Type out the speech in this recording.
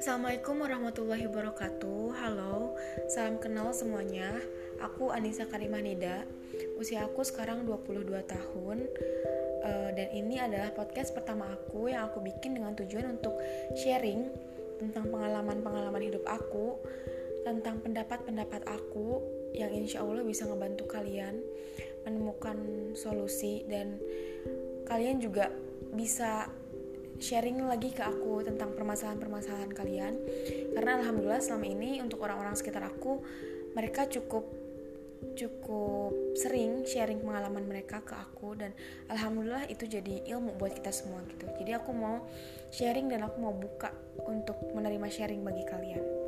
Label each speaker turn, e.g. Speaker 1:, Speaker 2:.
Speaker 1: Assalamualaikum warahmatullahi wabarakatuh. Halo, salam kenal semuanya. Aku Anissa Karimah Nida Usia aku sekarang 22 tahun. Uh, Dan ini adalah podcast pertama aku Yang aku bikin dengan tujuan untuk sharing Tentang pengalaman-pengalaman hidup aku Tentang pendapat-pendapat aku Yang insya Allah bisa ngebantu kalian Menemukan solusi Dan kalian juga bisa sharing lagi ke aku tentang permasalahan-permasalahan kalian. Karena alhamdulillah selama ini untuk orang-orang sekitar aku mereka cukup cukup sering sharing pengalaman mereka ke aku dan alhamdulillah itu jadi ilmu buat kita semua gitu. Jadi aku mau sharing dan aku mau buka untuk menerima sharing bagi kalian